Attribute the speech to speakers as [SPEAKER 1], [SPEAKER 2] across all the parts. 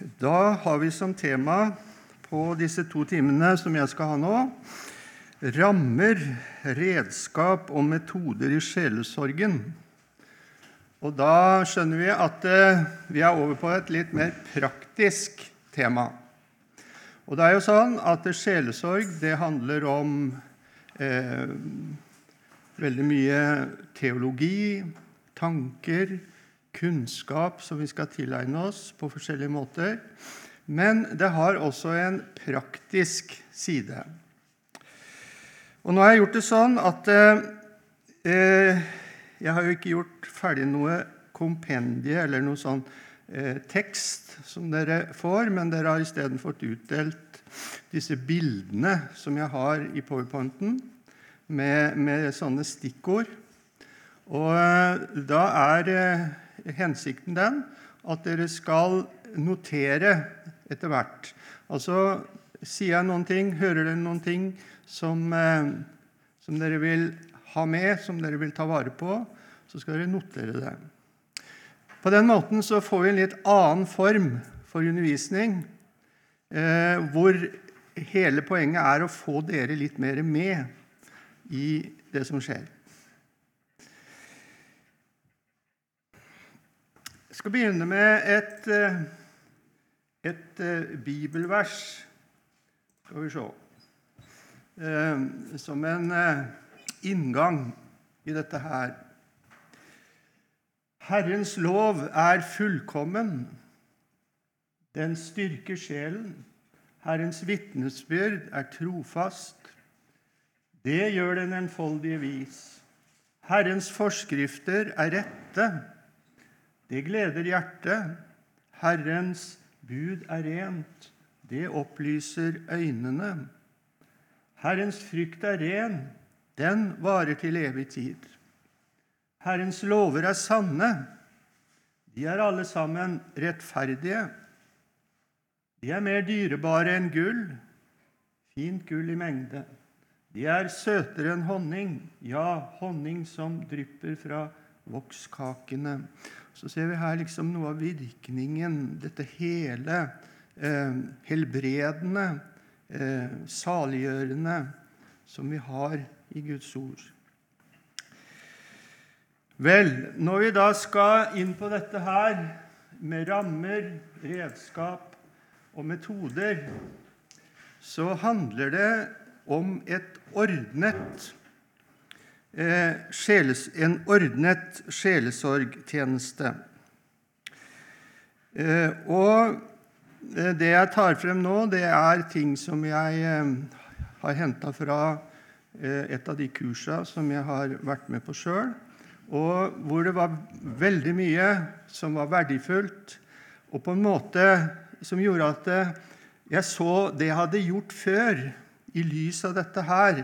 [SPEAKER 1] Da har vi som tema på disse to timene som jeg skal ha nå, rammer, redskap og metoder i sjelesorgen. Og da skjønner vi at eh, vi er over på et litt mer praktisk tema. Og det er jo sånn at sjelesorg det handler om eh, veldig mye teologi, tanker, kunnskap som vi skal tilegne oss på forskjellige måter. Men det har også en praktisk side. Og nå har jeg gjort det sånn at eh, jeg har jo ikke gjort ferdig noe kompendie eller noe sånn eh, tekst som dere får, men dere har isteden fått utdelt disse bildene som jeg har i powerpointen, med, med sånne stikkord. Og eh, da er eh, hensikten den at dere skal notere etter hvert. Altså sier jeg noen ting, hører dere noen ting som, eh, som, dere vil ha med, som dere vil ta vare på, så skal dere notere det. På den måten så får vi en litt annen form for undervisning, eh, hvor hele poenget er å få dere litt mer med i det som skjer. Jeg skal begynne med et, eh, et eh, bibelvers. Skal vi se eh, Som en inngang i dette her. Herrens lov er fullkommen. Den styrker sjelen. Herrens vitnesbyrd er trofast. Det gjør den enfoldige vis. Herrens forskrifter er rette. Det gleder hjertet. Herrens bud er rent. Det opplyser øynene. Herrens frykt er ren. Den varer til evig tid. Herrens lover er sanne. De er alle sammen rettferdige. De er mer dyrebare enn gull, fint gull i mengde. De er søtere enn honning, ja, honning som drypper fra vokskakene så ser vi her liksom noe av virkningen, dette hele eh, helbredende, eh, saliggjørende, som vi har i Guds ord. Vel, når vi da skal inn på dette her med rammer, redskap og metoder, så handler det om et ordnet en ordnet sjelesorgtjeneste. Eh, og eh, det jeg tar frem nå, det er ting som jeg har henta fra et av de kursene som jeg har vært med på sjøl, og hvor det var veldig mye som var verdifullt, og på en måte som gjorde at jeg så det jeg hadde gjort før, i lys av dette her.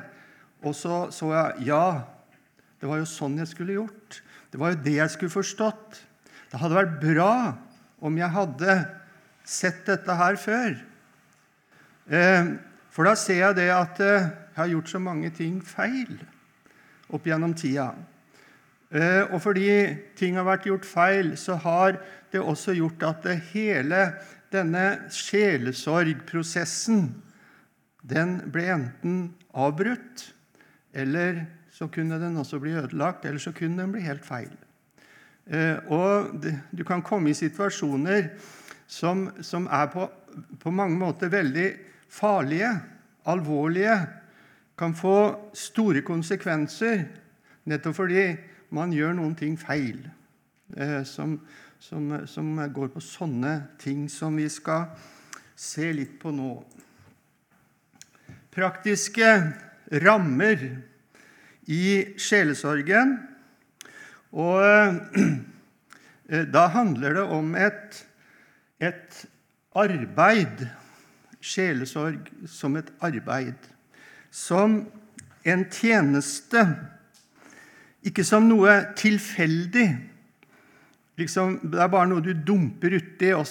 [SPEAKER 1] Og så så jeg ja, det var jo sånn jeg skulle gjort. Det var jo det jeg skulle forstått. Det hadde vært bra om jeg hadde sett dette her før. Eh, for da ser jeg det at eh, jeg har gjort så mange ting feil opp gjennom tida. Eh, og fordi ting har vært gjort feil, så har det også gjort at hele denne sjelesorgprosessen den ble enten avbrutt eller så kunne den også bli ødelagt, eller så kunne den bli helt feil. Eh, og Du kan komme i situasjoner som, som er på, på, mange måter veldig farlige, alvorlige, kan få store konsekvenser nettopp fordi man gjør noen ting feil. Eh, som, som, som går på sånne ting som vi skal se litt på nå. Praktiske rammer i sjelesorgen. Og eh, da handler det om et, et arbeid. Sjelesorg som et arbeid. Som en tjeneste. Ikke som noe tilfeldig. Liksom, det er bare noe du dumper uti, og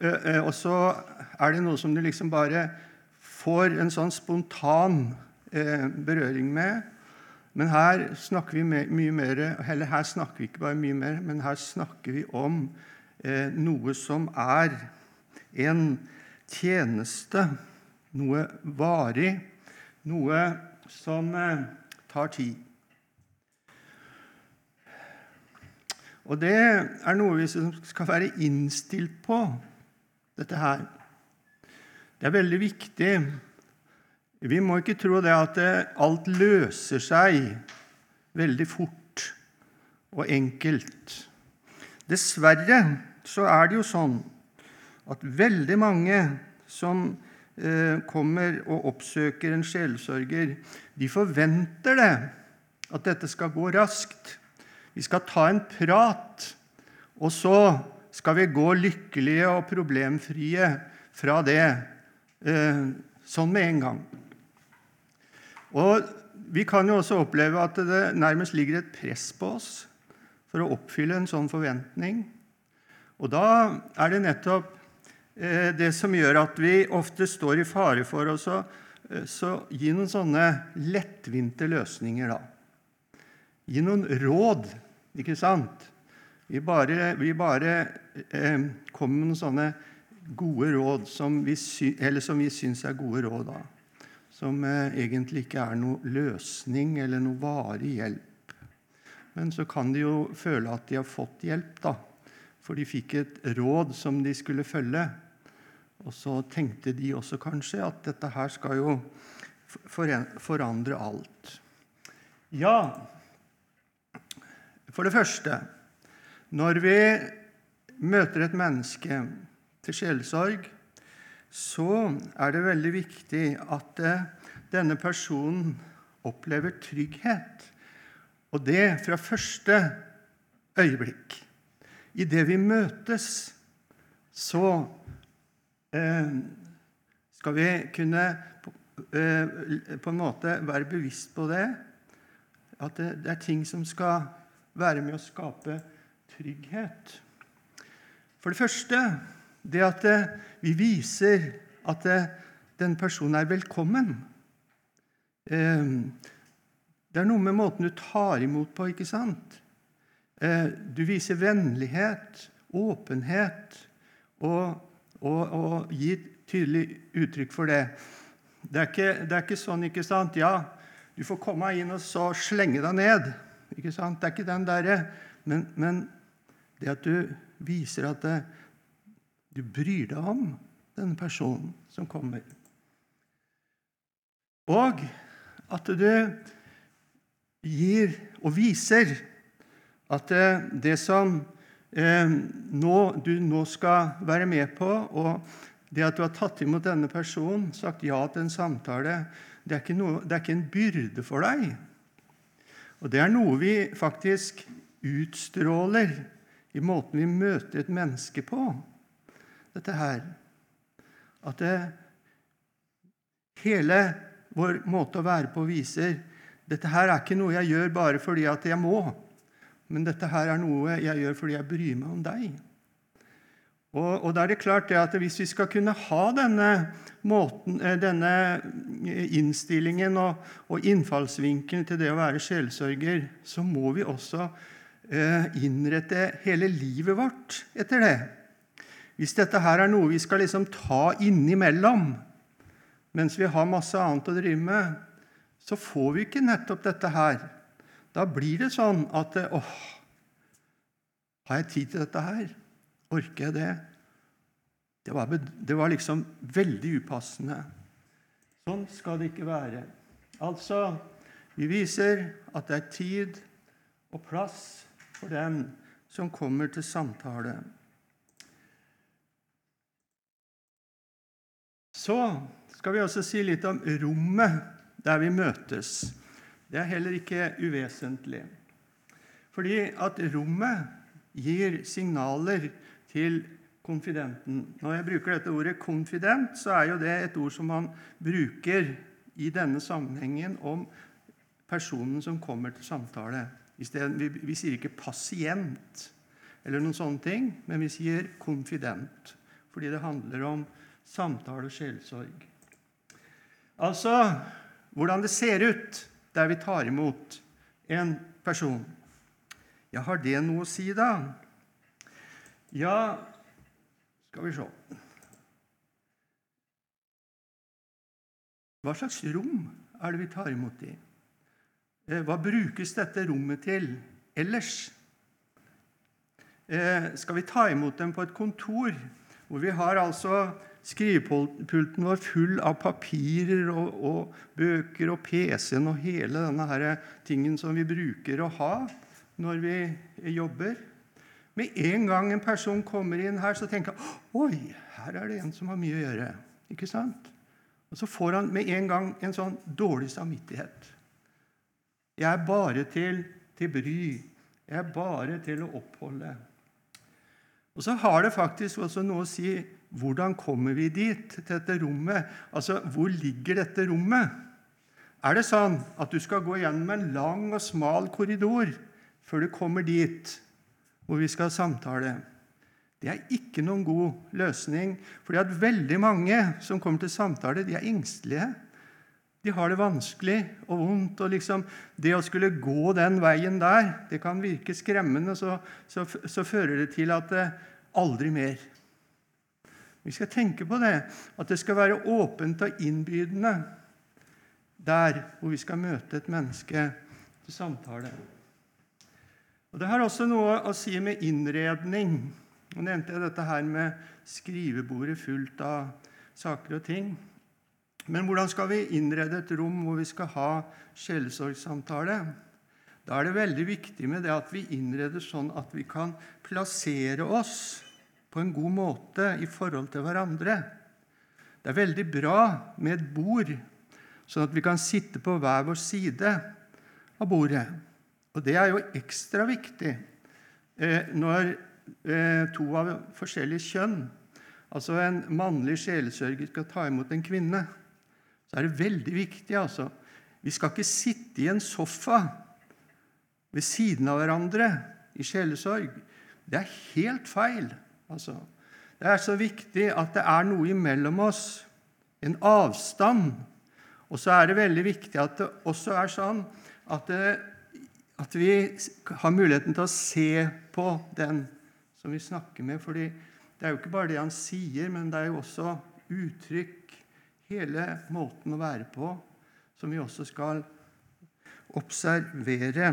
[SPEAKER 1] eh, eh, og så er det noe som du liksom bare får en sånn spontan berøring med. Men her snakker vi mye mer, eller her snakker vi ikke bare mye mer, men her snakker vi om eh, noe som er en tjeneste, noe varig, noe som eh, tar tid. Og det er noe vi skal være innstilt på, dette her. Det er veldig viktig. Vi må ikke tro det at alt løser seg veldig fort og enkelt. Dessverre så er det jo sånn at veldig mange som eh, kommer og oppsøker en sjelsorger, de forventer det, at dette skal gå raskt. Vi skal ta en prat, og så skal vi gå lykkelige og problemfrie fra det eh, sånn med en gang. Og Vi kan jo også oppleve at det nærmest ligger et press på oss for å oppfylle en sånn forventning. Og da er det nettopp eh, det som gjør at vi ofte står i fare for å så gi noen sånne lettvinte løsninger. da. Gi noen råd, ikke sant? Vi bare, vi bare eh, kommer med noen sånne gode råd som vi, sy syns er gode råd. da. Som eh, egentlig ikke er noe løsning eller noe varig hjelp. Men så kan de jo føle at de har fått hjelp, da. For de fikk et råd som de skulle følge. Og så tenkte de også kanskje at dette her skal jo forandre alt. Ja, for det første Når vi møter et menneske til sjelesorg, så er det veldig viktig at eh, denne personen opplever trygghet. Og det fra første øyeblikk. Idet vi møtes, så eh, skal vi kunne eh, på en måte være bevisst på det. At det, er ting som skal være med å skape trygghet. For det første det at eh, vi viser at eh, den personen er velkommen. Eh, det er noe med måten du tar imot på, ikke sant? Du viser vennlighet, åpenhet, og, og, og gir tydelig uttrykk for det. Det er, ikke, det er, ikke, sånn, ikke sant? Ja, du får komme inn og så slenge deg ned. Ikke sant? Det er ikke den derre. Men, men, det at du viser at det, du bryr deg om denne personen som kommer. Og at du gir og viser at det som eh, nå, du nå skal være med på, og det at du har tatt imot denne personen, sagt ja til en samtale, det er noe, det er ikke en byrde for deg. Og det er noe vi faktisk utstråler i måten vi møter et menneske på. Dette her. At det, hele vår måte å være på viser dette her er ikke noe jeg gjør bare fordi at jeg må, men dette her er noe jeg gjør fordi jeg bryr meg om deg. Og, og da er det klart det at Hvis vi skal kunne ha denne, måten, eh, denne innstillingen og, og innfallsvinkelen til det å være sjelsørger, så må vi også eh, innrette hele livet vårt etter det. Hvis dette her er noe vi skal liksom ta innimellom mens vi har masse annet å drive med, så får vi ikke nettopp dette her. Da blir det sånn at åh, har jeg tid til dette her? Orker jeg det? Det var, det var liksom veldig upassende. Sånn skal det ikke være. Altså, vi viser at det er tid og plass for den som kommer til samtale. Så skal vi også si litt om rommet der vi møtes. Det er heller ikke uvesentlig. Fordi at rommet gir signaler til konfidenten. Når jeg bruker dette ordet 'konfident', så er jo det et ord som man bruker i denne sammenhengen om personen som kommer til samtale. Stedet, vi, vi, sier ikke 'pasient' eller noen sånne ting, men vi sier 'konfident', fordi det handler om samtale og sjelsorg. Altså hvordan det ser ut der vi tar imot en person. Ja, har det noe å si, da? Ja Skal vi se Hva slags rom er det vi tar imot i? Eh, hva brukes dette rommet til ellers? Eh, skal vi ta imot dem på et kontor hvor vi har altså skrivepulten vår full av papirer og, og bøker og PC-en og hele denne her tingen som vi bruker å ha når vi jobber. Med en gang en person kommer inn her, så tenker han oi, her er det en som har mye å gjøre. Ikke sant? Og så får han med en gang en sånn dårlig samvittighet. Jeg er bare til, til bry. Jeg er bare til å oppholde. Og så har det faktisk også noe å si hvordan kommer vi dit, til dette rommet? Altså, hvor ligger dette rommet? Er det sånn at du skal gå gjennom en lang og smal korridor før du kommer dit hvor vi skal samtale? Det er ikke noen god løsning, fordi at veldig mange som kommer til samtale, de er engstelige. De har det vanskelig og vondt. og liksom Det å skulle gå den veien der, det kan virke skremmende. Så, så, så fører det til at det aldri mer. Vi skal tenke på det, at det skal være åpent og innbydende der hvor vi skal møte et menneske til samtale. Og Det har også noe å si med innredning. Nå nevnte jeg dette her med skrivebordet fullt av saker og ting. Men hvordan skal vi innrede et rom hvor vi skal ha sjelesorgsamtale? Da er det veldig viktig med det at vi innreder sånn at vi kan plassere oss på en god måte i forhold til hverandre. Det er veldig bra med et bord, sånn at vi kan sitte på hver vår side av bordet. Og det er jo ekstra viktig eh, når eh, to av forskjellige kjønn, altså en mannlig sjelesørger, skal ta imot en kvinne. Så er det veldig viktig, altså. Vi skal ikke sitte i en sofa ved siden av hverandre i sjelesorg. Det er helt feil. Altså, det er så viktig at det er noe imellom oss, en avstand. Og så er det veldig viktig at det også er sånn at, det, at vi har muligheten til å se på den som vi snakker med. fordi det er jo ikke bare det han sier, men det er jo også uttrykk, hele måten å være på, som vi også skal observere.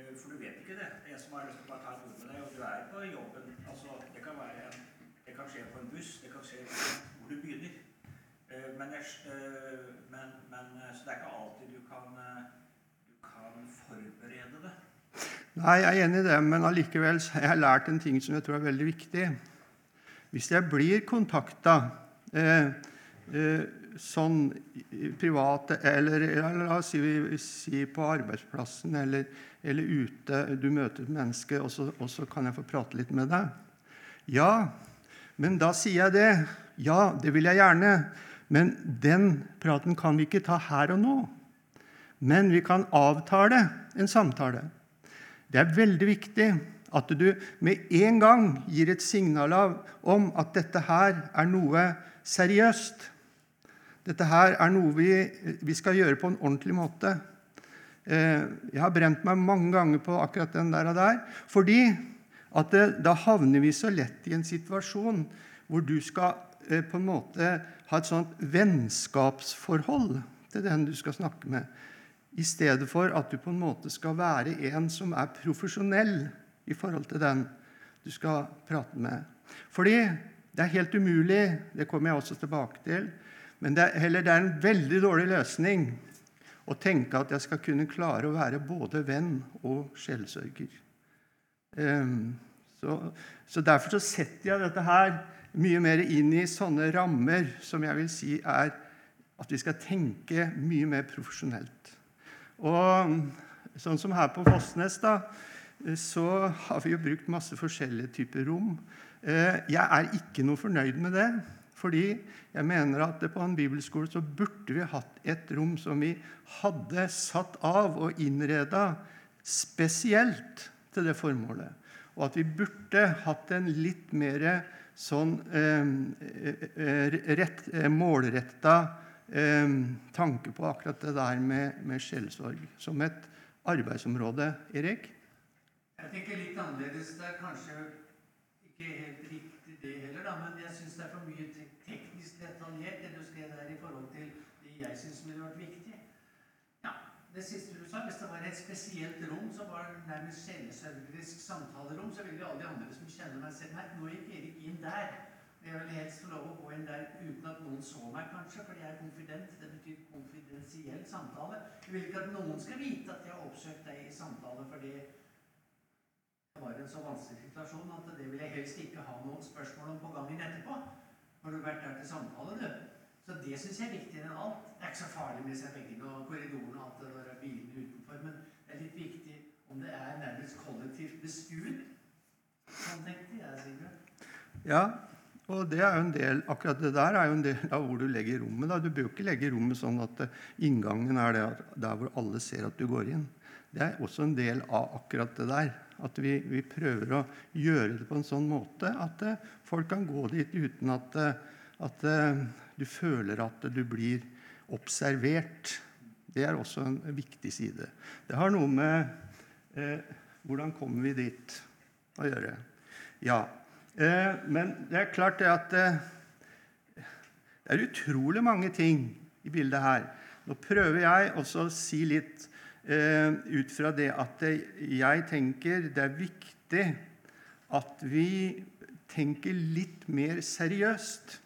[SPEAKER 2] Eh, for du vet ikke det. Det som har lyst til å bare ta et ord med deg, og du er på jobben. Altså, det, kan være det kan skje på en buss, det kan skje hvor du begynner. Eh, men, eh, men, men, så det er ikke alltid du kan, du kan forberede det.
[SPEAKER 1] Nei, jeg er enig i det, men allikevel har jeg lært en ting som jeg tror er veldig viktig. Hvis jeg blir kontakta eh, eh, sånn private eller, la oss si, si, på arbeidsplassen eller, eller, ute Du møter et menneske, og så, og så kan jeg få prate litt med deg. Ja, men da sier jeg det. Ja, det vil jeg gjerne. Men den praten kan vi ikke ta her og nå. Men vi kan avtale en samtale. Det er veldig viktig at du med en gang gir et signal av om at dette her er noe seriøst. Dette her er noe vi, vi skal gjøre på en ordentlig måte. Eh, jeg har brent meg mange ganger på akkurat den der, og der fordi at det, da havner vi så lett i en situasjon hvor du skal eh, på en måte ha et sånt vennskapsforhold til den du skal snakke med i stedet for at du på en måte skal være en som er profesjonell i forhold til den du skal prate med. Fordi det er helt umulig, det kommer jeg også tilbake til, men det er, heller, det er en veldig dårlig løsning å tenke at jeg skal kunne klare å være både venn og sjelsørger. Um, så, så, Derfor så setter jeg dette her mye mer inn i sånne rammer som jeg vil si er at vi skal tenke mye mer profesjonelt. Og sånn som her på Fossnes, da, så har vi jo brukt masse forskjellige typer rom. Eh, jeg er ikke noe fornøyd med det. Fordi jeg mener at på en bibelskole så burde vi hatt et rom som vi hadde satt av og innreda spesielt til det formålet. Og at vi burde hatt en litt mer sånn eh, eh, målretta eh, tanke på akkurat det der med, med sjelesorg som et arbeidsområde. Erik?
[SPEAKER 3] Jeg tenker litt annerledes. Det er kanskje ikke helt riktig, det heller, da, men jeg syns det er for mye teknisk detaljert, det du skrev der, i forhold til det jeg syns ville vært viktig. Ja, det siste du sa, Hvis det var et spesielt rom som var nærmest sjelesørgerisk samtalerom, så ville alle de andre som kjenner meg, se meg. nå gikk Erik inn der. Jeg vil helst få lov å gå inn der uten at noen så meg, kanskje, fordi jeg er konfident. Det betyr konfidensiell samtale. Jeg vil ikke at noen skal vite at jeg har oppsøkt deg i samtale fordi det var en så vanskelig situasjon at det vil jeg helst ikke ha noen spørsmål om på gangen etterpå. Når du vært der til samtale, du. Så det syns jeg er viktigere enn alt. Det er ikke så farlig med seg veggene og korridorene og alt det der bilene utenfor, men det er litt viktig om det er nærmest kollektivt beskuet. Sånn tenkte jeg, Sigurd.
[SPEAKER 1] Ja, og det er jo en del, akkurat det der er jo en del av hvor du legger rommet. Da. Du bør jo ikke legge rommet sånn at inngangen er der, der hvor alle ser at du går inn. Det er også en del av akkurat det der. At vi, vi, prøver å gjøre det på en sånn måte at uh, folk kan gå dit uten at, uh, at uh, du føler at du blir observert. Det er også en viktig side. Det har noe med hvordan kommer vi dit å gjøre. Ja, Men det er klart det at det er utrolig mange ting i bildet her. Nå prøver jeg også å si litt Eh, ut fra det at jeg tenker det er viktig at vi tenker litt mer seriøst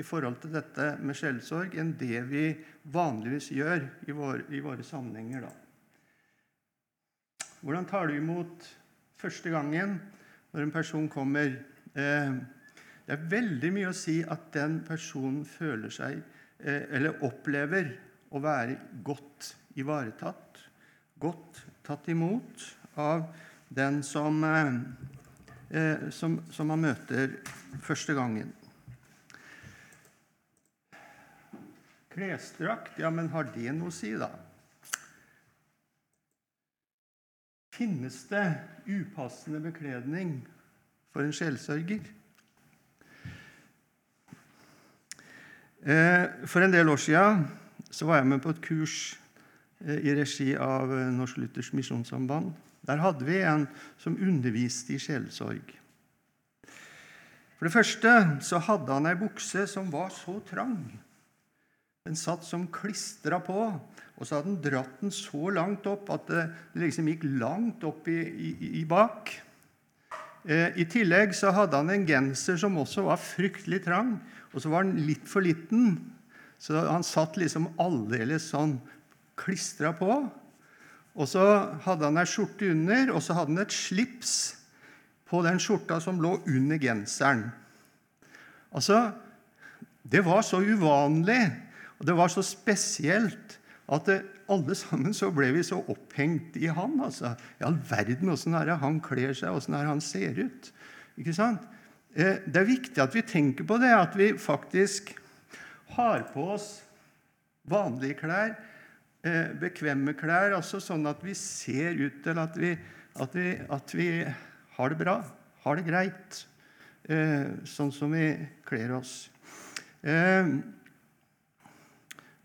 [SPEAKER 1] i forhold til dette med sjelsorg enn det vi vanligvis gjør i, våre, i våre sammenhenger. Da. Hvordan tar du imot første gangen når en person kommer? Eh, det er veldig mye å si at den personen føler seg eh, eller opplever å være godt ivaretatt godt tatt imot av den som, eh, eh, som, som man møter første gangen. Klesdrakt, ja, men har det noe å si, da? Finnes det upassende bekledning for en sjelsørger? Eh, for en del år siden var jeg med på et kurs Eh, i regi av Norsk Luthers Misjonssamband. Der hadde vi en som underviste i sjelesorg. For det første så hadde han ei bukse som var så trang. Den satt som klistra på, og så hadde han dratt den så langt opp at det liksom gikk langt opp i, i, i bak. Eh, I tillegg så hadde han en genser som også var fryktelig trang, og så var den litt for liten. Så han satt liksom aldeles sånn klistra på. Og så hadde han ei skjorte under, og så hadde han et slips på den skjorta som lå under genseren. Altså, Det var så uvanlig, og det var så spesielt at det, alle sammen så ble vi så opphengt i han. altså. I all verden, åssen er det han kler seg, åssen er det han ser ut? Ikke sant? Eh, det er viktig at vi tenker på det, at vi faktisk har på oss vanlige klær bekvemme klær, altså sånn at vi ser ut til at vi, at vi, at vi har det bra, har det greit, eh, sånn som vi kler oss. Eh,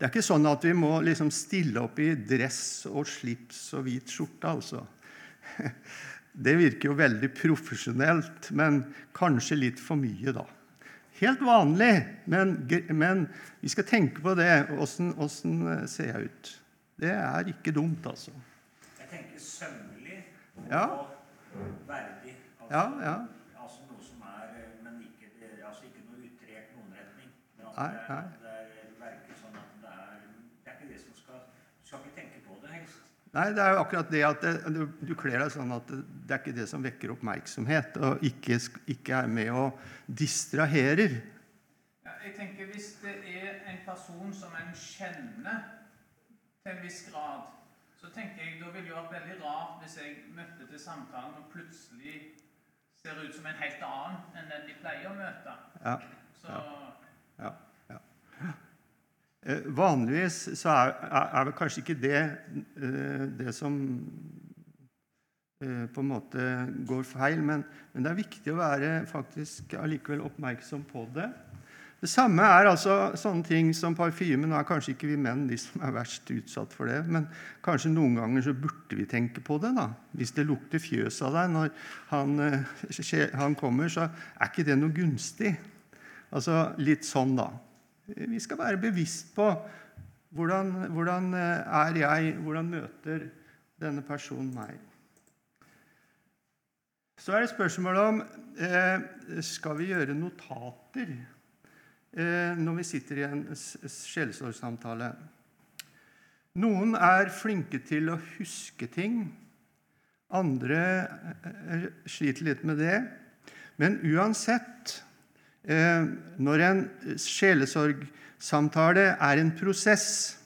[SPEAKER 1] det er ikke sånn at vi må liksom stille opp i dress og slips og hvit skjorte, altså. Det virker jo veldig profesjonelt, men kanskje litt for mye, da. Helt vanlig, men, men vi skal tenke på det. Åssen ser jeg ut? Det er ikke dumt, altså.
[SPEAKER 2] Jeg tenker sømmelig og
[SPEAKER 1] ja.
[SPEAKER 2] verdig. Altså,
[SPEAKER 1] ja, ja.
[SPEAKER 2] altså noe som er Men ikke, altså ikke noe utrert noen retning. Men
[SPEAKER 1] nei, nei.
[SPEAKER 2] det, er, sånn at det er Det er ikke det som skal Du skal ikke tenke på det, helst.
[SPEAKER 1] Nei, det er jo akkurat det at det, du, du kler deg sånn at det, det, er ikke det som vekker oppmerksomhet, og ikke, ikke er med og distraherer.
[SPEAKER 3] Ja, jeg tenker Hvis det er en person som en kjenner til en viss grad,
[SPEAKER 4] så tenker jeg da ville det vært veldig rart hvis jeg møtte til samtalen og plutselig ser ut som en helt annen enn den de pleier å møte.
[SPEAKER 1] Ja.
[SPEAKER 4] Så
[SPEAKER 1] Ja, ja. Eh, Vanligvis så er, er er vel kanskje ikke det eh, det som eh, på en måte går feil, men, men det er viktig å være faktisk allikevel oppmerksom på det. Det samme er altså sånne ting som parfyme. Nå er kanskje ikke vi menn de som er verst utsatt for det, men kanskje noen ganger så burde vi tenke på det. da. Hvis det lukter fjøs av deg når han, eh, han kommer, så er ikke det noe gunstig. Altså litt sånn, da. Vi skal være bevisst på hvordan, hvordan eh, er jeg, hvordan møter denne personen meg. Så er det spørsmålet om eh, skal vi gjøre notater når vi sitter i en sjelesorgsamtale. Noen er flinke til å huske ting. Andre eh, sliter litt med det. Men uansett eh, Når en sjelesorgsamtale er en prosess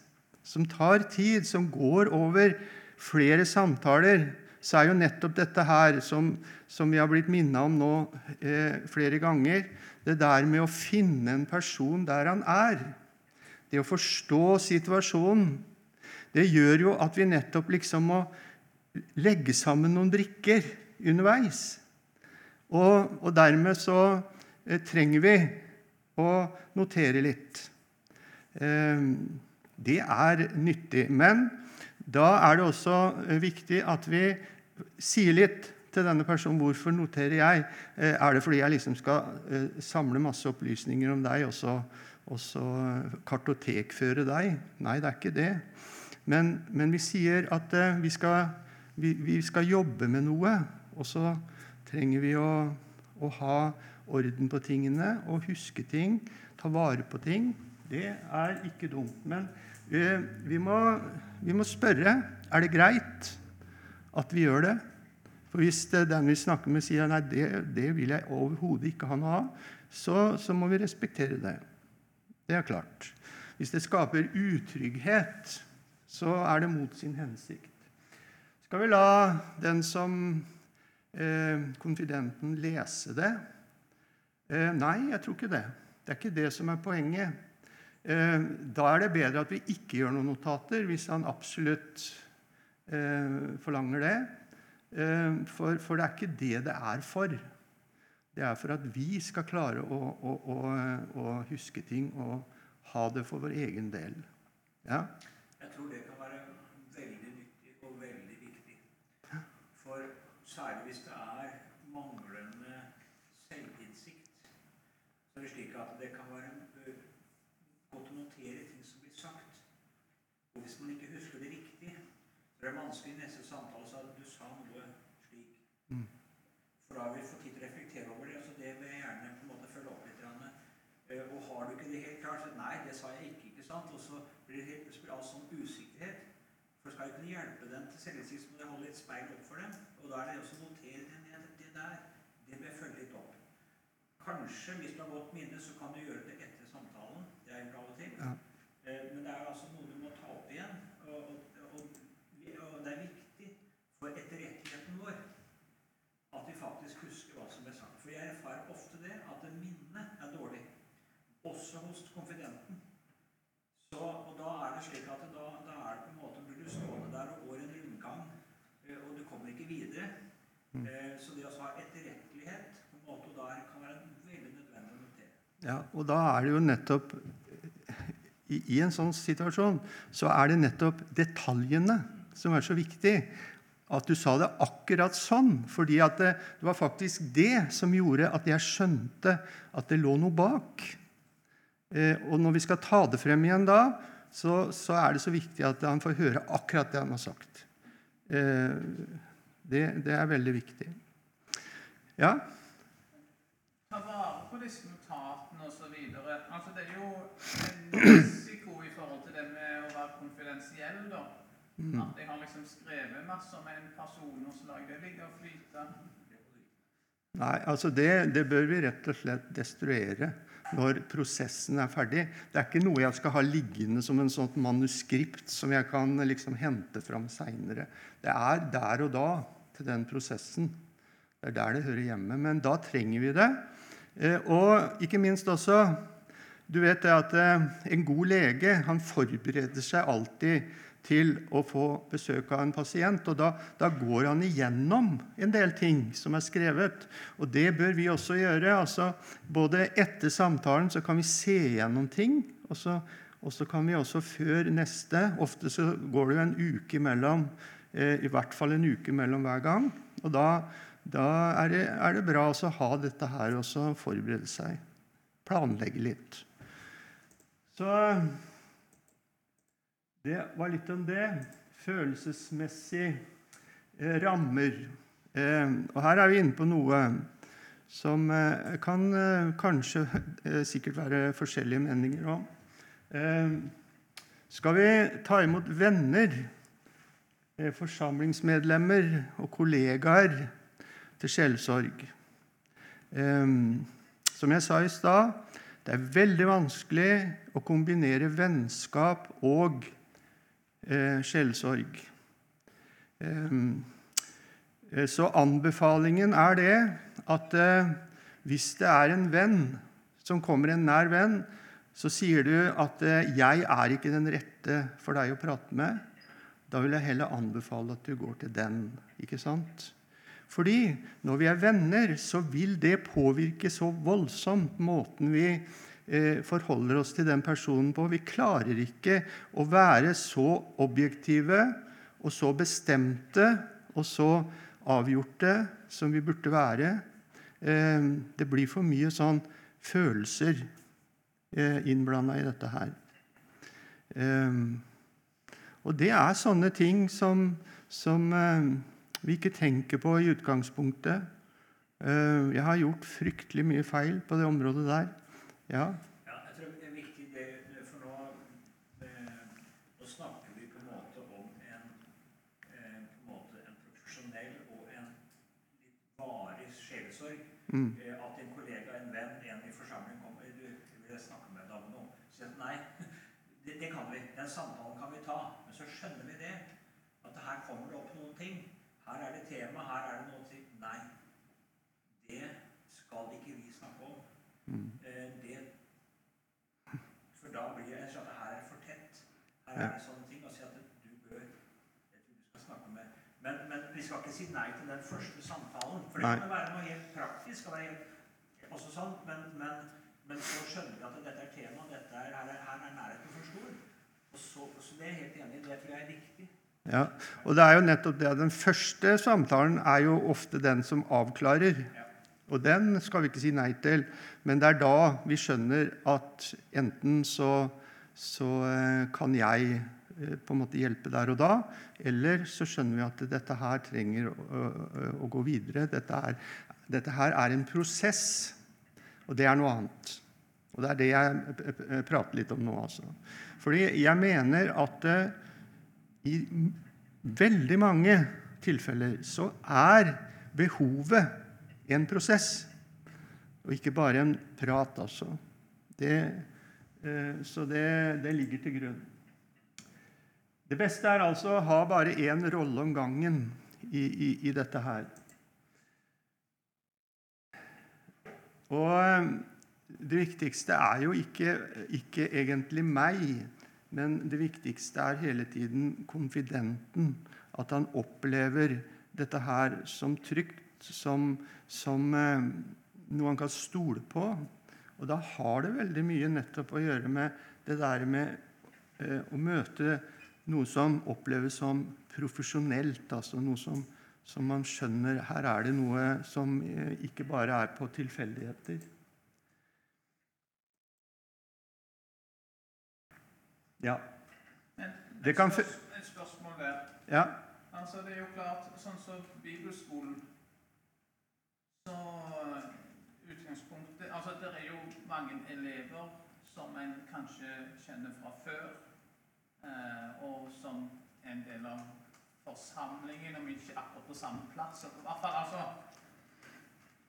[SPEAKER 1] som tar tid, som går over flere samtaler, så er jo nettopp dette her, som, som vi har blitt minnet om nå eh, flere ganger, det der med å finne en person der han er. Det å forstå situasjonen. Det gjør jo at vi nettopp liksom må legge sammen noen brikker underveis. Og, og dermed så eh, trenger vi å notere litt. Eh, det er nyttig. Men da er det også eh, viktig at vi sier litt til denne personen. Hvorfor noterer jeg? Eh, er det fordi jeg liksom skal eh, samle masse opplysninger om deg og så, og så kartotekføre deg? Nei, det er ikke det. Men, men vi sier at eh, vi, skal, vi, vi skal jobbe med noe, og så trenger vi å, å ha orden på tingene og huske ting, ta vare på ting. Det er ikke dumt. Men vi, må, vi må spørre er det greit at vi gjør det. For hvis den vi snakker med, sier nei, det, det vil jeg overhodet ikke ha noe av, så, så må vi respektere det. Det er klart. Hvis det skaper utrygghet, så er det mot sin hensikt. Skal vi la den som eh, konfidenten lese det? Eh, nei, jeg tror ikke det. Det er ikke det som er poenget. Eh, da er det bedre at vi ikke gjør noen notater, hvis han absolutt forlanger det. Eh, for, for det er ikke det det er for. Det er for at vi skal klare å, å, å, å huske ting og ha det for vår egen del. Ja?
[SPEAKER 2] Jeg tror det kan være veldig nyttig og veldig viktig. For særlig hvis det er manglende selvinnsikt, så er det slik at det kan være godt å notere ting som blir sagt. Og hvis man ikke husker så er vanskelig i neste samtale så at du sa noe slik.
[SPEAKER 1] Mm.
[SPEAKER 2] For da har vi fått tid til å reflektere over det. så Det vil jeg gjerne på en måte følge opp litt. grann. Eh, Og har du ikke det helt klart, så nei, det sa jeg ikke. ikke sant? Og så blir det helt plutselig sånn usikkerhet. For skal jeg kunne hjelpe dem til selvinnsikt, må jeg holde et speil opp for dem. Og da er det også å notere det. Det der, det bør følge litt opp. Kanskje, hvis du har godt minne, så kan du gjøre det etter samtalen. Det er en av og til.
[SPEAKER 1] Ja.
[SPEAKER 2] Eh, Men det er altså noe du må ta opp igjen. Og, og, og, vi- og det er viktig for etterretteligheten vår at vi faktisk husker hva som ble sagt. For jeg erfarer ofte det at minnet er dårlig. Også hos konfidenten. Så, og da er det slik at da, da er det på en måte blir du stående der og går en rundgang, eh, og du kommer ikke videre. Mm. Så det å ha etterrettelighet på en måte der kan være veldig nødvendig å notere.
[SPEAKER 1] Ja, og da er det jo nettopp i, I en sånn situasjon så er det nettopp detaljene som er så viktig. At du sa det akkurat sånn. fordi at det, det var faktisk det som gjorde at jeg skjønte at det lå noe bak. Eh, og når vi skal ta det frem igjen da, så, så er det så viktig at han får høre akkurat det han har sagt. Eh, det, det er veldig viktig. Ja?
[SPEAKER 4] ta vare på disse notatene osv. Altså, det er jo en risiko i forhold til det med å være konfidensiell. da. At jeg har liksom skrevet masse om en person, og så lar jeg det ligge og flyte.
[SPEAKER 1] Nei, altså det, det bør vi rett og slett destruere når prosessen er ferdig. Det er ikke noe jeg skal ha liggende som en sånt manuskript som jeg kan liksom hente fram seinere. Det er der og da til den prosessen. Det er der det hører hjemme. Men da trenger vi det. Eh, og ikke minst også Du vet det at eh, en god lege han forbereder seg alltid til å få besøk av en pasient. og da, da, går han igjennom en del ting som er skrevet. Og det bør vi også gjøre. altså Både etter samtalen så kan vi se gjennom ting, og så, og så kan vi også før neste Ofte så går det jo en uke mellom, eh, i hvert fall en uke mellom hver gang. Og da, da er, det, er, det, bra å ha dette her og forberede seg. Planlegge litt. Så det var litt om det. Følelsesmessig eh, rammer. Eh, og her er vi inne på noe som eh, kan kanskje sikkert være forskjellige meninger om. Skal vi ta imot venner, forsamlingsmedlemmer og kollegaer til sjelsorg? Som jeg sa i stad, det er veldig vanskelig å kombinere vennskap og eh, sjelsorg. Ehm, eh, så anbefalingen er det at eh, hvis det er en venn som kommer en nær venn, så sier du at eh, 'jeg er ikke den rette for deg å prate med'. Da vil jeg heller anbefale at du går til den. ikke sant? Fordi når vi er venner, så vil det påvirke så voldsomt måten vi Eh, forholder oss til den personen på. Vi klarer ikke å være så objektive og så bestemte og så avgjorte som vi burde være. Eh, det blir for mye sånn følelser eh, innblanda i dette her. Og det er sånne ting som, som vi ikke tenker på i utgangspunktet. Jeg har gjort fryktelig mye feil på det området der. Ja.
[SPEAKER 2] ja jeg tror det er viktig det, for nå, eh, nå snakker vi på en måte om en, eh, på en, måte en profesjonell og en litt varig sjelesorg. Mm. Eh, at en kollega, en venn, en i forsamling kommer du, vil jeg snakke med deg om noe. Sier nei, det, det, kan vi. Den samtalen kan vi ta. Men så skjønner vi det. At her kommer det opp noen ting. Her er det tema, her er det noen ting. Nei. Det skal ikke vi snakke om. Mm. Eh, det, for da blir jeg sånn at her er det for tett. Her er det sånne ting. Og si at du bør jeg tror du skal snakke med men, men, vi skal ikke si nei til den første samtalen. For det kan være noe helt praktisk. Være helt, også sånn, men, men, men, så skjønner vi at dette er tema. Dette er, her, er, her er nærheten for stor. Og så, så det er helt enig. Det tror jeg er viktig.
[SPEAKER 1] Ja, og det er jo nettopp det. Den første samtalen er jo ofte den som avklarer. Ja. Og den skal vi ikke si nei til, men det er da vi skjønner at enten så, så eh, kan jeg eh, på en måte hjelpe der og da, eller så skjønner vi at dette her trenger å, å gå videre. Dette, er, dette her er en prosess, og det er noe annet. Og det er det jeg prater litt om nå. altså. Fordi jeg mener at i veldig mange tilfeller så er behovet en prosess, og ikke bare en prat, altså. Det, eh, så det, det, ligger til grunn. Det beste er altså å ha bare én rolle om gangen i, i, i dette her. Og eh, det viktigste er jo ikke, ikke, egentlig meg, men det viktigste er hele tiden konfidenten. At han opplever dette her som trygt, som, som eh, noe han kan stole på. Og da har det veldig mye nettopp å gjøre med det der med eh, å møte noe som oppleves som profesjonelt, altså noe som, som, man skjønner Her er det noe som eh, ikke bare er på tilfeldigheter. Ja.
[SPEAKER 4] Det kan Et spørsmål der.
[SPEAKER 1] Ja.
[SPEAKER 4] Altså, det er jo klart, sånn som Bibelskolen så utgangspunktet Altså, det er jo mange elever som en kanskje kjenner fra før, eh, og som er en del av forsamlingen, om ikke akkurat på samme plass. I hvert fall, altså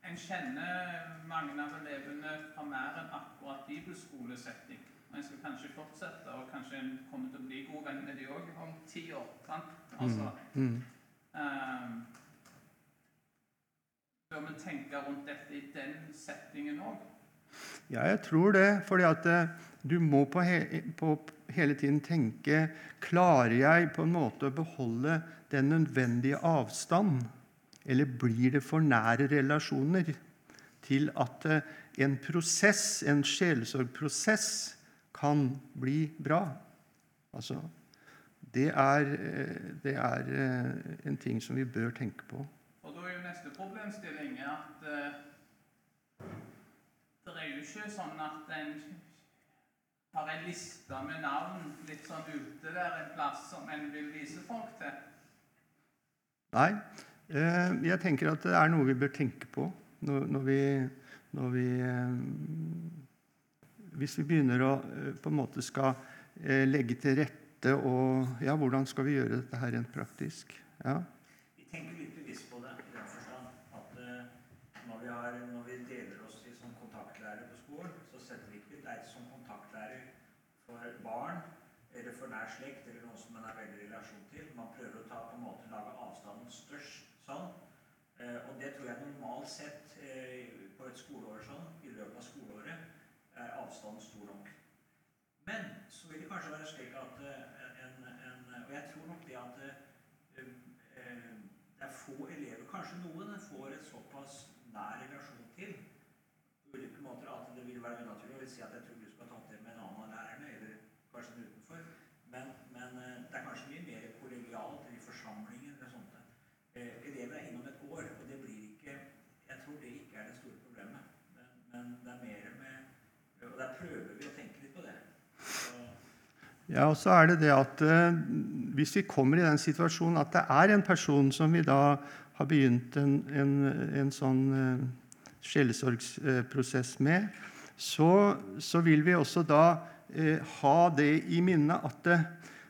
[SPEAKER 4] en kjenner mange av elevene fra mer enn akkurat bibelskolesetting. Og en skal kanskje fortsette, og kanskje en kommer til å bli god venn med de òg om ti år. sant? Altså,
[SPEAKER 1] Mm.
[SPEAKER 4] ehm, Bør vi tenke rundt dette i den settingen òg?
[SPEAKER 1] Ja, jeg tror det. fordi at eh, du må på, he på hele tiden tenke Klarer jeg på en måte å beholde den nødvendige avstand? Eller blir det for nære relasjoner til at eh, en prosess, en sjelesorgprosess, kan bli bra? Altså, det er, eh, det er en ting som vi bør tenke på.
[SPEAKER 4] Da er jo neste problemstilling at uh, det er jo ikke sånn at en har en liste med navn litt sånn ute der en plass som en vil vise folk til.
[SPEAKER 1] Nei. eh, Jeg tenker at det er noe vi bør tenke på når, vi, når vi eh, Hvis vi begynner å på en måte skal legge til rette og Ja, hvordan skal vi gjøre dette her rent praktisk? Ja.
[SPEAKER 2] Vi tenker litt bevisst på det i den forstand at eh, når vi, har, når vi deler oss i som kontaktlærere på skolen, så setter vi ikke deg som kontaktlærer for barn eller for nær slekt eller noen som man er veldig i relasjon til. Man prøver å ta på en måte lage avstanden størst sånn. Eh, og det tror jeg normalt sett eh, på et skoleår sånn, i løpet av skoleåret, er avstanden stor nok. Men så vil det kanskje være slik at eh, en, en, Og jeg tror nok det at det er få elever, kanskje noen, får et såpass nær relasjon til på ulike måter at det vil være unaturlig. Vil si at jeg tror du skal ta det med en annen av lærerne, eller kanskje en utenfor. Men, men eh, det er kanskje mye mer kollegialt i forsamlingen eller sånt. Eh, elever er innom et år, og det blir ikke Jeg tror det ikke er det store problemet. Men, men det er mer med Og der prøver vi å tenke litt på det.
[SPEAKER 1] Ja, og så er det det at eh, Hvis vi kommer i den situasjonen at det er en person som vi da har begynt en, en, en sånn eh, sjelesorgsprosess med, så, så vil vi også da eh, ha det i minne at det,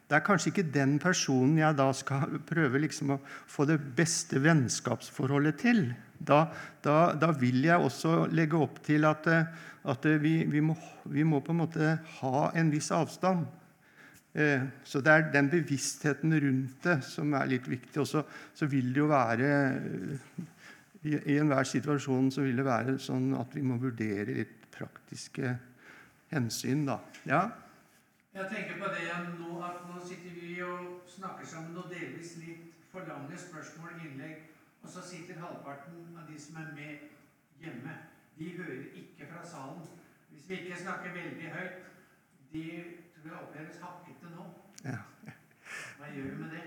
[SPEAKER 1] det er kanskje ikke den personen jeg da skal prøve liksom å få det beste vennskapsforholdet til. Da, da, da vil jeg også legge opp til at, eh, at vi, vi, må, vi må på en måte ha en viss avstand. Eh, Så det er den bevisstheten rundt det som er litt viktig. Og så, vil det jo være eh, i, enhver situasjon så vil det være sånn at vi må vurdere litt praktiske hensyn, da. Ja?
[SPEAKER 3] Jeg tenker på det nå, at nå sitter vi og snakker sammen og delvis litt for lange spørsmål og innlegg, og så sitter halvparten av de som er med hjemme. De hører ikke fra salen. Hvis vi ikke snakker veldig høyt, de tror jeg oppleves hakkete nå.
[SPEAKER 1] Ja.
[SPEAKER 3] Hva gjør vi med det?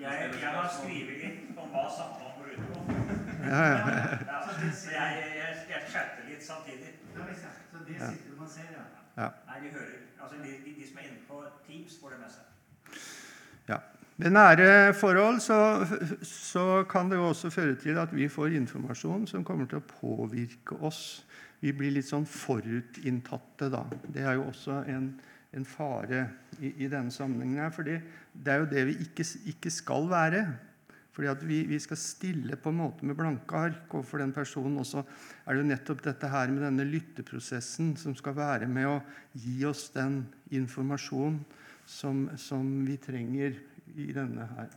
[SPEAKER 2] jeg, jeg har skrevet litt om hva samtalen går ut på.
[SPEAKER 1] Ja, ja.
[SPEAKER 2] Ja, så jeg, jeg, jeg chatter litt samtidig.
[SPEAKER 3] Ja. Så det sitter man ser, ja.
[SPEAKER 2] Nei, de hører. Altså, de, de, de som er inne på Teams, får det med seg.
[SPEAKER 1] Ja. Ved nære forhold så, så kan det jo også føre til at vi får informasjon som kommer til å påvirke oss. Vi blir litt sånn forutinntatte da. Det er jo også en, en fare i, i denne sammenhengen. her, fordi det er jo det vi ikke, ikke skal være. Fordi at vi, vi skal stille på en måte med blanke ark overfor den personen. Og så er det jo nettopp dette her med denne lytteprosessen som skal være med å gi oss den informasjonen som, som vi trenger i denne her.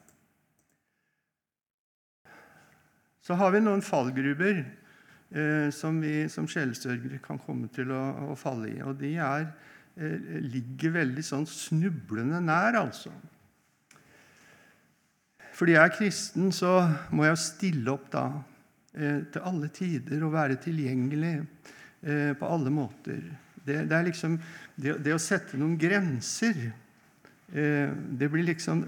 [SPEAKER 1] Så har vi noen fallgruber eh, som vi som sjelesørgere kan komme til å, å falle i. Og de er, ligger veldig sånn snublende nær, altså. Fordi jeg er kristen, så må jeg stille opp da eh, til alle tider og være tilgjengelig eh, på alle måter. Det, det er liksom det, det å sette noen grenser eh, det blir liksom,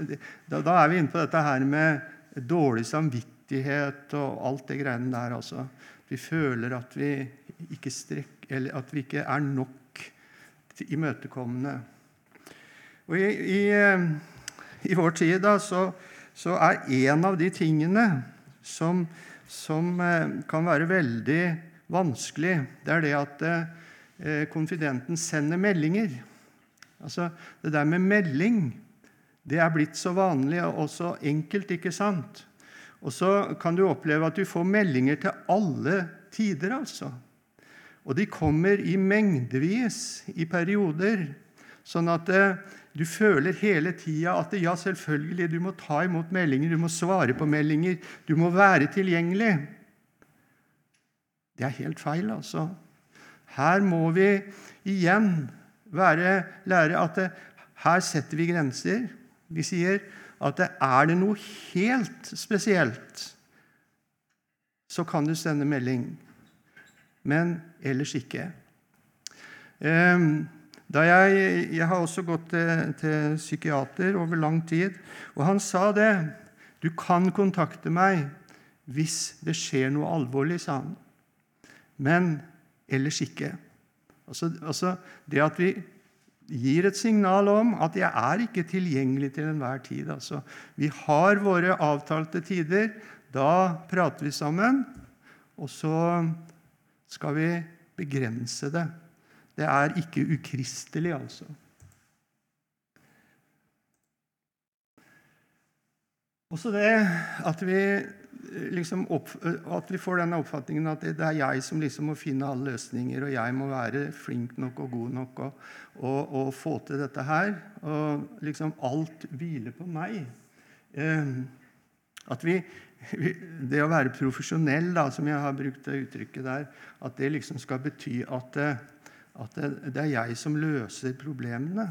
[SPEAKER 1] da, da er vi inne på dette her med dårlig samvittighet og alt det greiene der. altså. Vi føler at vi ikke, strekker eller at vi ikke er nok imøtekommende. Og i, i, eh, i vår tid da, så, så er en av de tingene som, som eh, kan være veldig vanskelig, det er det at eh, konfidenten sender meldinger. Altså, Det der med melding det er blitt så vanlig og så enkelt, ikke sant? Og så kan du oppleve at du får meldinger til alle tider, altså. Og de kommer i mengdevis i perioder, sånn at eh, du føler hele tida at ja, selvfølgelig, du må ta imot meldinger, du må svare på meldinger, du må være tilgjengelig. Det er helt feil, altså. Her må vi igjen være, lære at det, her setter vi grenser. Vi sier at det er det noe helt spesielt, så kan du sende melding. Men ellers ikke. Da jeg, jeg har også gått til, til psykiater over lang tid, og han sa det. Du kan kontakte meg hvis det skjer noe alvorlig, sa han. Men ellers ikke. Altså, altså det at vi gir et signal om at 'jeg er ikke tilgjengelig til enhver tid'. Altså, vi har våre avtalte tider. Da prater vi sammen, og så skal vi begrense det. Det er ikke ukristelig, altså. Også det at vi liksom opp, at vi får denne oppfatningen at det, er jeg som liksom må finne alle løsninger, og jeg må være flink nok og god nok og, og, og få til dette her. Og liksom alt hviler på meg. Eh, at vi, Det å være profesjonell, da, som jeg har brukt det uttrykket der, at det liksom skal bety at, at det, det er jeg som løser problemene,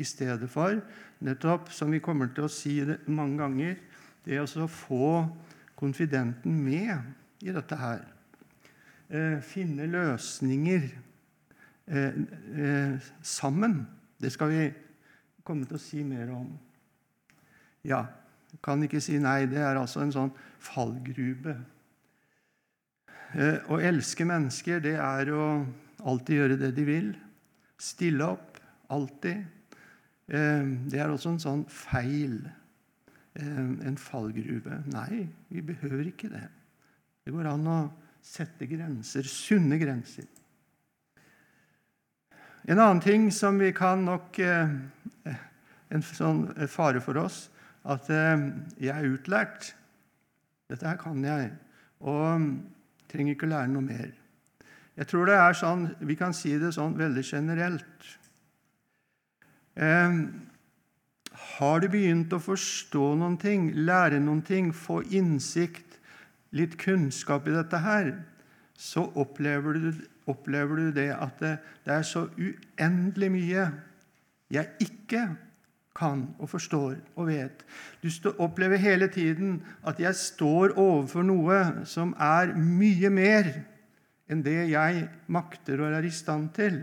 [SPEAKER 1] i stedet for nettopp, som vi kommer til å si det mange ganger, det å få konfidenten med i dette her. Eh, finne løsninger eh, eh, sammen. Det skal vi komme til å si mer om. Ja, kan ikke si nei. Det er altså en sånn fallgrube. Å elske mennesker, det er å alltid gjøre det de vil. Stille opp. Alltid. Det er også en sånn feil en fallgruve. Nei, vi behøver ikke det. Det går an å sette grenser, sunne grenser. En annen ting som vi kan nok eh, En sånn fare for oss at eh, jeg er utlært. Dette her kan jeg, og trenger ikke lære noe mer. Jeg tror det er sånn, Vi kan si det sånn veldig generelt. Eh, har du begynt å forstå noen ting, lære noen ting, få innsikt, litt kunnskap i dette her, så opplever du, opplever du det at det, det, er så uendelig mye jeg ikke kan og forstår og vet. Du opplever hele tiden at jeg står overfor noe som er mye mer enn det jeg makter og er i stand til.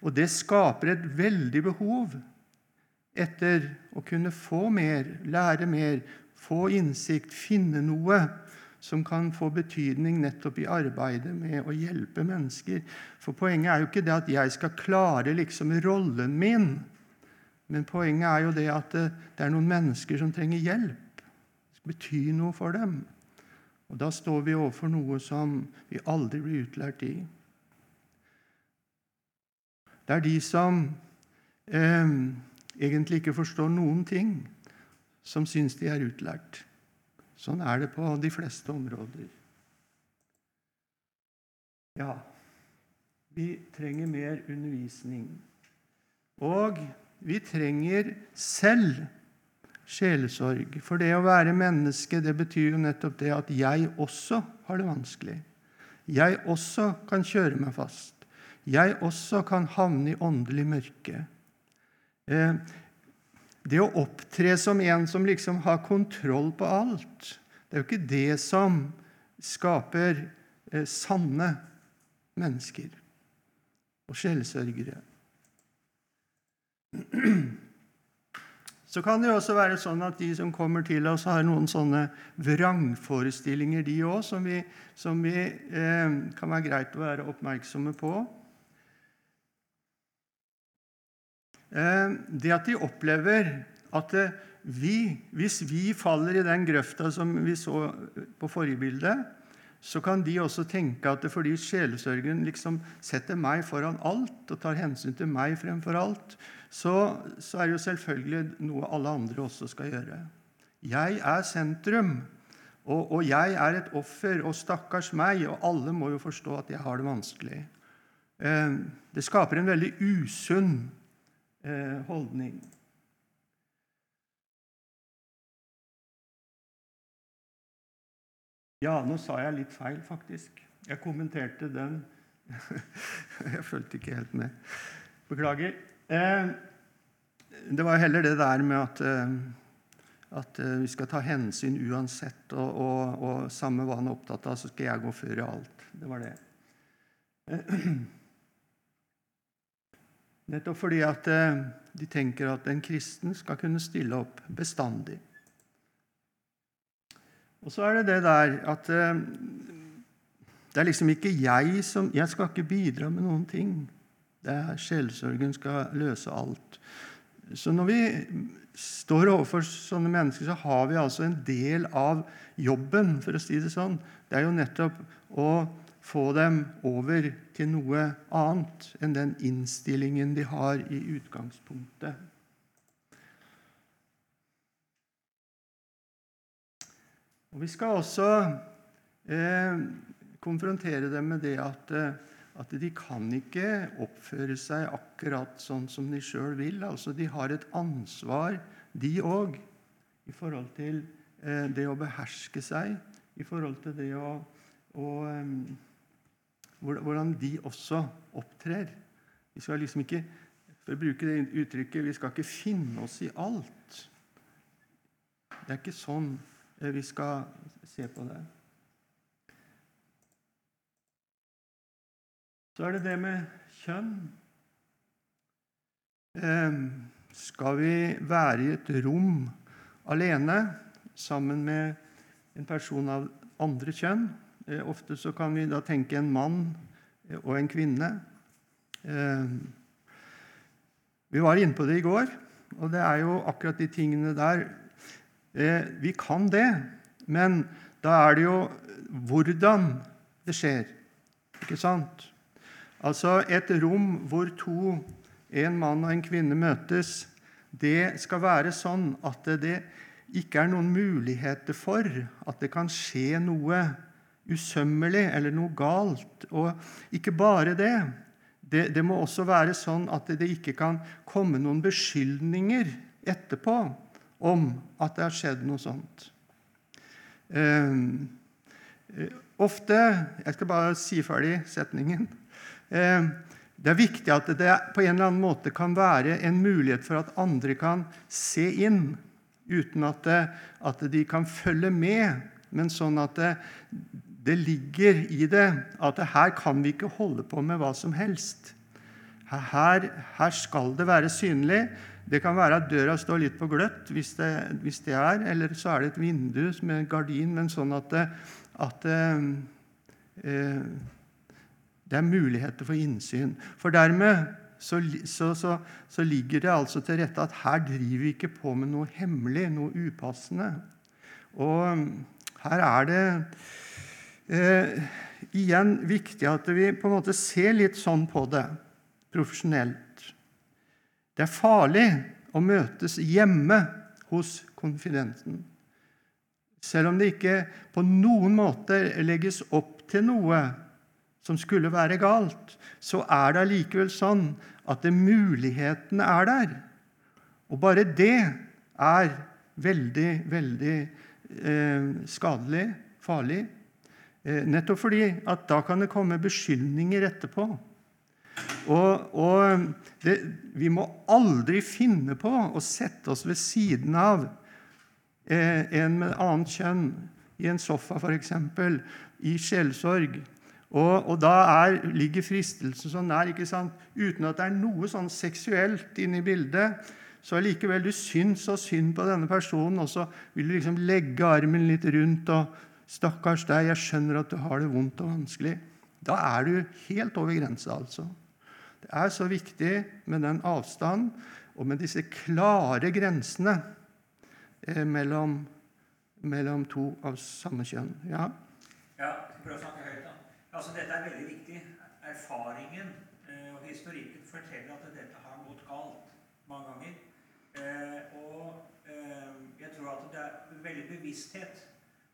[SPEAKER 1] Og det skaper et veldig behov etter å kunne få mer, lære mer, få innsikt, finne noe som kan få betydning nettopp i arbeidet med å hjelpe mennesker. For poenget er jo ikke det at jeg skal klare liksom rollen min, men poenget er jo det at det, er noen mennesker som trenger hjelp. Det skal bety noe for dem. Og da står vi overfor noe som vi aldri blir utlært i. Det er de som eh, egentlig ikke forstår noen ting, som syns de er utlært. Sånn er det på de fleste områder. Ja, vi trenger mer undervisning. Og vi trenger selv sjelesorg. For det å være menneske det betyr jo nettopp det at jeg også har det vanskelig. Jeg også kan kjøre meg fast. Jeg også kan havne i åndelig mørke. Eh, det å opptre som en som liksom har kontroll på alt, det er jo ikke det som skaper eh, sanne mennesker og sjelsørgere. Så kan det også være sånn at de som kommer til oss, har noen sånne vrangforestillinger, de òg, som, vi, som vi eh, kan være greit å være oppmerksomme på. Eh, det at de opplever at eh, vi, hvis vi faller i den grøfta som vi så på forrige bilde, så kan de også tenke at det fordi sjelesørgen liksom setter meg foran alt og tar hensyn til meg fremfor alt, så, så er det jo selvfølgelig noe alle andre også skal gjøre. Jeg er sentrum, Og, og, jeg er et offer, og stakkars meg, og alle må jo forstå at jeg har det vanskelig. Eh, det skaper en veldig usunn eh, holdning. Ja, nå sa jeg litt feil, faktisk. Jeg kommenterte den Jeg fulgte ikke helt med. Beklager. Eh, det var heller det der med at, eh, at eh, vi skal ta hensyn uansett, og, og, og, samme hva han er opptatt av, så skal jeg gå før i alt. Det var det. Nettopp fordi at de tenker at en kristen skal kunne stille opp bestandig. Og så er det det der at det er liksom ikke jeg som Jeg skal ikke bidra med noen ting. Det er Sjelsorgen skal løse alt. Så når vi står overfor sånne mennesker, så har vi altså en del av jobben, for å si det sånn. Det er jo nettopp å få dem over til noe annet enn den innstillingen de har i utgangspunktet. Og Vi skal også eh, konfrontere dem med det at, eh, at de kan ikke oppføre seg akkurat sånn som de sjøl vil. Altså, de har et ansvar, de òg, i forhold til eh, det å beherske seg, i forhold til det å, å Hvordan de også opptrer. Vi skal liksom ikke for å bruke det uttrykket, vi skal ikke finne oss i alt. Det er ikke sånn vi skal se på det. Så er det det med kjønn. Eh, skal vi være i et rom alene sammen med en person av andre kjønn? Eh, ofte så kan vi da tenke en mann eh, og en kvinne. Vi var inne på det i går, og det er jo akkurat de tingene der. Vi kan det, men da er det jo hvordan det skjer. Ikke sant? Altså et rom hvor to, en mann og en kvinne, møtes, det skal være sånn at det ikke er noen muligheter for at det kan skje noe usømmelig eller noe galt. Og ikke bare det. Det, det må også være sånn at det ikke kan komme noen beskyldninger etterpå om at det har skjedd noe sånt. Um, ofte Jeg skal bare si ferdig setningen. Eh, det er viktig at det på en eller annen måte kan være en mulighet for at andre kan se inn, uten at, det, at de kan følge med, men sånn at det, det, ligger i det at her kan vi ikke holde på med hva som helst. Her, her skal det være synlig. Det kan være at døra står litt på gløtt, hvis det, hvis det er, eller så er det et vindu med en gardin, men sånn at, at eh, det er muligheter for innsyn. For dermed så, så, så, så, ligger det altså til rette at her driver vi ikke på med noe hemmelig, noe upassende. Og um, her er det eh, igjen viktig at vi på en måte ser litt sånn på det profesjonelt. Det er farlig å møtes hjemme hos konfidenten. Selv om det ikke på noen måte legges opp til noe som skulle være galt, så er det allikevel sånn at mulighetene er der. Og bare det er veldig, veldig eh, skadelig, farlig. Eh, nettopp fordi at da kan det komme beskyldninger etterpå. Og, og det, vi må aldri finne på å sette oss ved siden av eh, en med annet kjønn i en sofa, f.eks., i sjelsorg og, og da er, ligger fristelsen så nær, ikke sant? uten at det er noe sånn seksuelt inne i bildet. Så allikevel du syns så synd på denne personen, og så vil du liksom legge armen litt rundt og 'Stakkars deg, jeg skjønner at du har det vondt og vanskelig.' Da er du helt over grensa, altså. Det er så viktig med den avstanden og med disse klare grensene eh, mellom, mellom, to av samme kjønn. Ja?
[SPEAKER 2] Ja, prøv å snakke høyt. Altså, Dette er veldig viktig. Erfaringen eh, og historikken forteller at dette har gått galt mange ganger. Eh, og eh, jeg tror at det er veldig bevissthet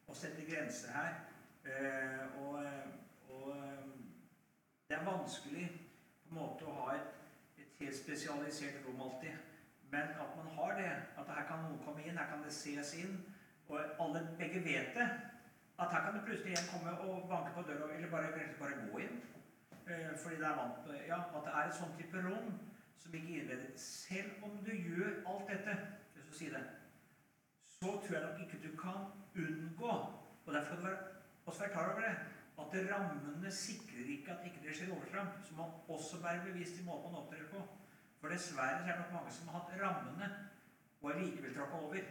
[SPEAKER 2] å sette grenser her. Og, og det er vanskelig på en måte å ha et, et helt spesialisert rom alltid. Men at man har det, at her kan noen komme inn, her kan det ses inn, og alle begge vet det. At her kan det plutselig en komme og banke på døra, eller bare, bare gå inn. Eh, fordi det er vant ja, At det er et sånn type rom som ikke innleder Selv om du gjør alt dette, si det, så tror jeg nok ikke du kan unngå Og derfor skal du også være klar over det at rammene sikrer ikke at ikke det skjer overtramp. Så man også være bevisst i måten man opptrer på. For dessverre er det nok mange som har hatt rammene og allikevel tråkka over.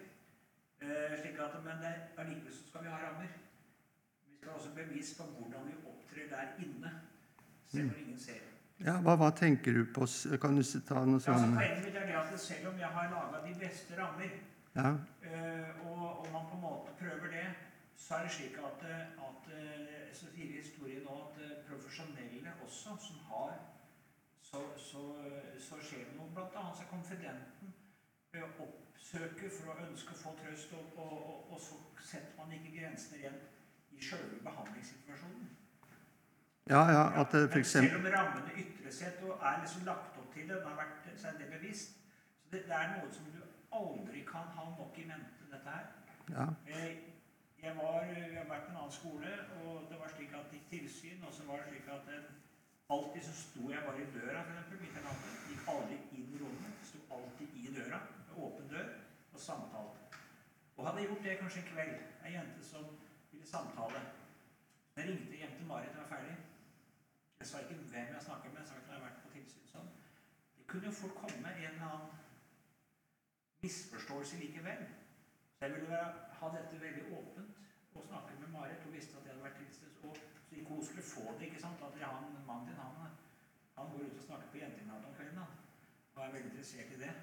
[SPEAKER 2] Eh, slik at, Men allikevel så skal vi ha rammer. Vi er også bevisst på hvordan vi opptrer der inne, selv når ingen ser.
[SPEAKER 1] Ja, hva, hva, tenker du på? Kan du ta noe sånt?
[SPEAKER 2] Ja, er det at selv om jeg har laga de beste rammer, ja. uh, og, og, man på en måte prøver det, så er det slik at, at så sier historien nå at profesjonelle også, som har så, så, så skjer det noe. Blant annet så konfidenten oppsøker for å ønske å få trøst, og, og, og, og så setter man ikke grensene igjen i sjølve behandlingssituasjonen.
[SPEAKER 1] Ja, ja, at det for eksempel...
[SPEAKER 2] Selv om rammene ytrer sett og er liksom lagt opp til det, den har vært seg det bevisst så det, det, er noe som du aldri kan ha nok i mente, dette her.
[SPEAKER 1] Ja.
[SPEAKER 2] Eh, jeg, var, jeg har vært på en annen skole, og det var slik at det gikk tilsyn, og så var det slik at en, alltid så sto jeg bare i døra, natten. Gikk aldri inn i rommet. Sto alltid i døra, med åpen dør, og samtalte. Og hadde gjort det kanskje en kveld. Ei jente som ville samtale. Jeg ringte hjem til Marit da jeg var ferdig. Jeg sa ikke hvem jeg snakket med. jeg sa at jeg har vært på tilsyn. Det kunne jo fort komme en eller annen misforståelse likevel. Så jeg ville være, ha dette veldig åpent og snakket med Marit. Hun visste at jeg hadde vært tilsyns. Og så ikke hun skulle få det. ikke sant? At han, mannen din han, han går ut og snakker på jentenatt om kvelden. Han. Og er veldig interessert i det.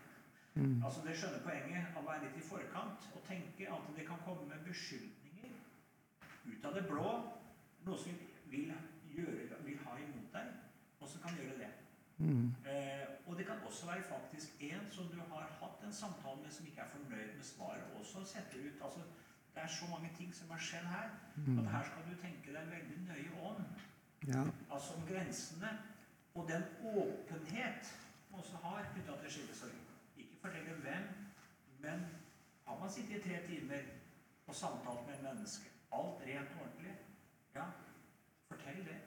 [SPEAKER 2] Mm. Altså Det skjønner poenget av å være litt i forkant og tenke at det kan komme med beskyldninger ut av det blå. Noe som vil gjøre, vil ha imot deg, og som kan gjøre det. Mm. Eh, og det kan også være faktisk en som du har hatt en samtale med, som ikke er fornøyd med svaret, og så setter ut altså, Det er så mange ting som har skjedd her, mm. at her skal du tenke deg veldig nøye om. Ja. Altså om grensene og den åpenhet man også har knytta til skillesorg. Ikke fortelle hvem, men har man sittet i tre timer og samtalt med en menneske, alt rent og ordentlig, ja, fortell det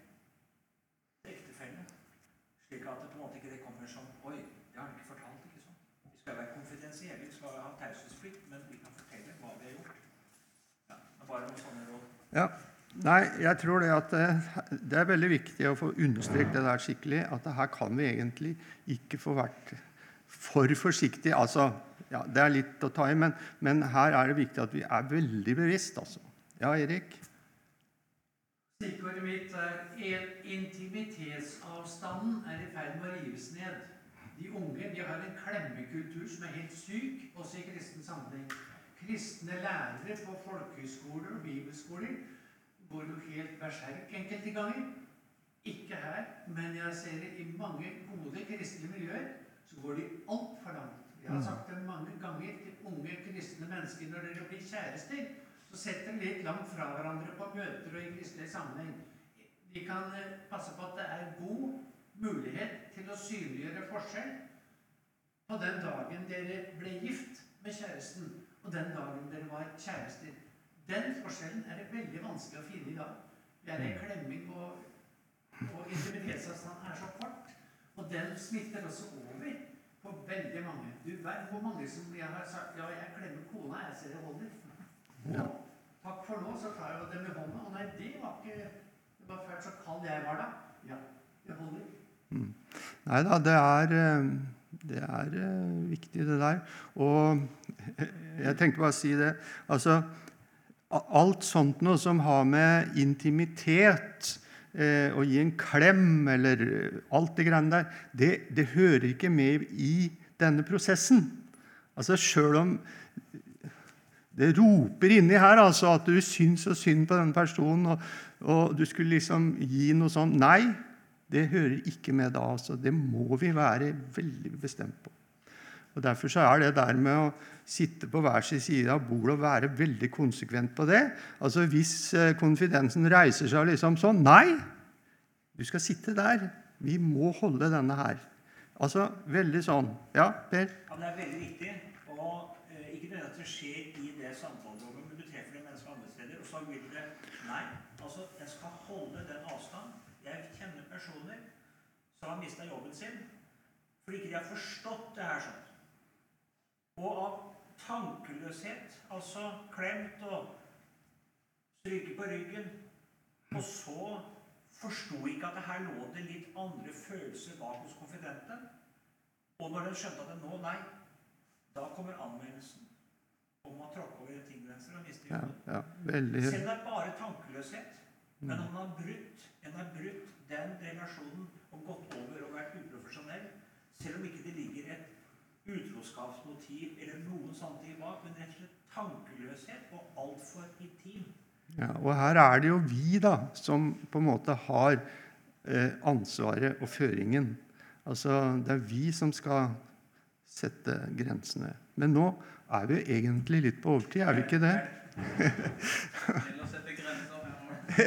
[SPEAKER 2] til ektefellen. Slik at det på en måte ikke det kommer som Oi, det har han ikke fortalt. ikke sånn. Vi skal være konfidensielle, vi skal ha taushetsplikt, men vi kan fortelle hva vi har gjort. Ja, det er bare noen sånne råd.
[SPEAKER 1] Ja. Nei, jeg tror det at eh, det er veldig viktig å få understreket det der skikkelig. At her kan vi egentlig ikke få vært for forsiktige. Altså, ja, det er litt å ta i, men, men her er det viktig at vi er veldig bevisst. Altså. Ja, Erik?
[SPEAKER 3] Stikkordet mitt er intimitetsavstanden er i ferd med å rives ned. De unge de har en klemmekultur som er helt syk, også i kristen sammenheng. Kristne lærere på folkehøyskoler og bibelskoler går jo helt berserk enkelte ganger. Ikke her, men jeg ser det i mange gode kristne miljøer. Så går de altfor langt. Jeg har sagt det mange ganger til unge kristne mennesker når dere blir kjærester så sett dem litt langt fra hverandre på møter og i kristelig sammenheng. Vi kan eh, passe på at det er god mulighet til å synliggjøre forskjell på den dagen dere ble gift med kjæresten, og den dagen dere var kjærester. Den forskjellen er det veldig vanskelig å finne i dag. Det er en klemming, og, og intimitetsavstanden er så kort. Og den smitter også over på veldig mange. Du vet hvor mange som jeg har sagt ja, jeg klemmer kona, jeg ser det holder. Ja. Takk for nå, så tar jeg det med hånda. Og nei, det var ikke Det var fælt så kald jeg var da. Ja, det holder. Mm.
[SPEAKER 1] Nei da, det er, eh, det er eh, viktig, det der. Og jeg tenkte bare å si det Altså, alt sånt noe som har med intimitet eh, å gi en klem eller alt det greiene der, det, det hører ikke med i denne prosessen. Altså, Sjøl om det roper inni her altså, at du syns så synd på denne personen, og, og, du skulle liksom gi noe sånn Nei, det hører ikke med da. altså. Det må vi være veldig bestemt på. Og Derfor så er det der med å sitte på hver sin side av bordet og være veldig konsekvent på det Altså Hvis eh, konfidensen reiser seg liksom sånn Nei! Du skal sitte der. Vi må holde denne her. Altså veldig sånn. Ja, Per?
[SPEAKER 2] Ja, Det er veldig viktig. Og eh, ikke det at det skjer i det samtalerommet, men du treffer det mennesket andre steder, og så vil det Nei, altså, jeg skal holde den avstand. Jeg kjenner personer som har mista jobben sin fordi ikke de har forstått det her sånn. Og av tankeløshet, altså klemt og stryke på ryggen, og så forsto ikke at det her lå det litt andre følelser bak hos konfidenten. Og når den skjønte at det nå nei, da kommer anmeldelsen om å tråkke over tingrenser og miste
[SPEAKER 1] Ja,
[SPEAKER 2] jobben.
[SPEAKER 1] ja, veldig
[SPEAKER 2] Selv det er bare tankeløshet, men om en har brutt, en har brutt den relasjonen og gått over og vært uprofesjonell, selv om ikke det ligger et utroskapsmotiv eller noen sånne ting bak, men rett og slett tankeløshet og altfor intim.
[SPEAKER 1] Ja, og her er det jo vi da, som på en måte har eh, ansvaret og føringen. Altså, Det er vi som skal sette grensene. Men nå er vi egentlig litt på overtid, er vi ikke det?